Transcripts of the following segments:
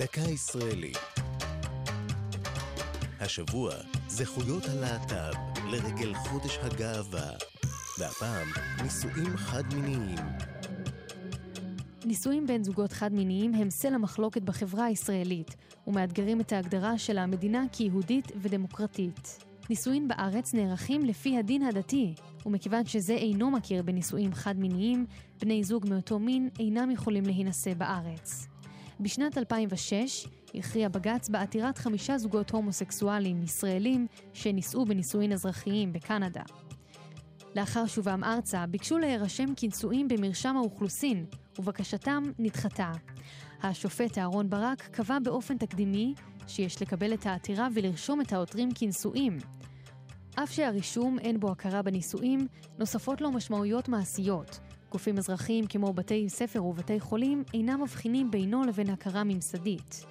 דקה ישראלית. השבוע, זכויות הלהט"ב לרגל חודש הגאווה. והפעם, נישואים חד-מיניים. נישואים בין זוגות חד-מיניים הם סלע מחלוקת בחברה הישראלית, ומאתגרים את ההגדרה של המדינה כיהודית ודמוקרטית. נישואים בארץ נערכים לפי הדין הדתי, ומכיוון שזה אינו מכיר בנישואים חד-מיניים, בני זוג מאותו מין אינם יכולים להינשא בארץ. בשנת 2006 הכריע בג"ץ בעתירת חמישה זוגות הומוסקסואלים ישראלים שנישאו בנישואין אזרחיים בקנדה. לאחר שובם ארצה ביקשו להירשם כנשואים במרשם האוכלוסין, ובקשתם נדחתה. השופט אהרן ברק קבע באופן תקדימי שיש לקבל את העתירה ולרשום את העותרים כנשואים. אף שהרישום אין בו הכרה בנישואים, נוספות לו משמעויות מעשיות. גופים אזרחיים כמו בתי ספר ובתי חולים אינם מבחינים בינו לבין הכרה ממסדית.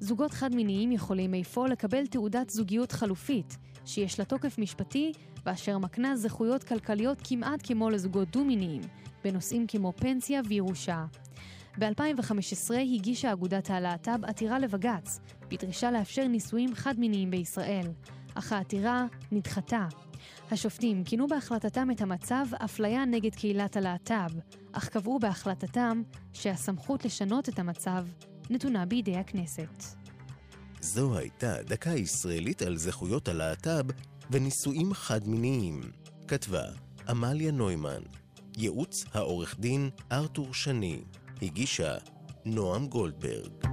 זוגות חד-מיניים יכולים אפוא לקבל תעודת זוגיות חלופית, שיש לה תוקף משפטי ואשר מקנה זכויות כלכליות כמעט כמו לזוגות דו-מיניים, בנושאים כמו פנסיה וירושה. ב-2015 הגישה אגודת הלהט"ב עתירה לבג"ץ, בדרישה לאפשר נישואים חד-מיניים בישראל, אך העתירה נדחתה. השופטים כינו בהחלטתם את המצב אפליה נגד קהילת הלהט"ב, אך קבעו בהחלטתם שהסמכות לשנות את המצב נתונה בידי הכנסת. זו הייתה דקה ישראלית על זכויות הלהט"ב ונישואים חד-מיניים. כתבה עמליה נוימן. ייעוץ העורך דין ארתור שני. הגישה נועם גולדברג.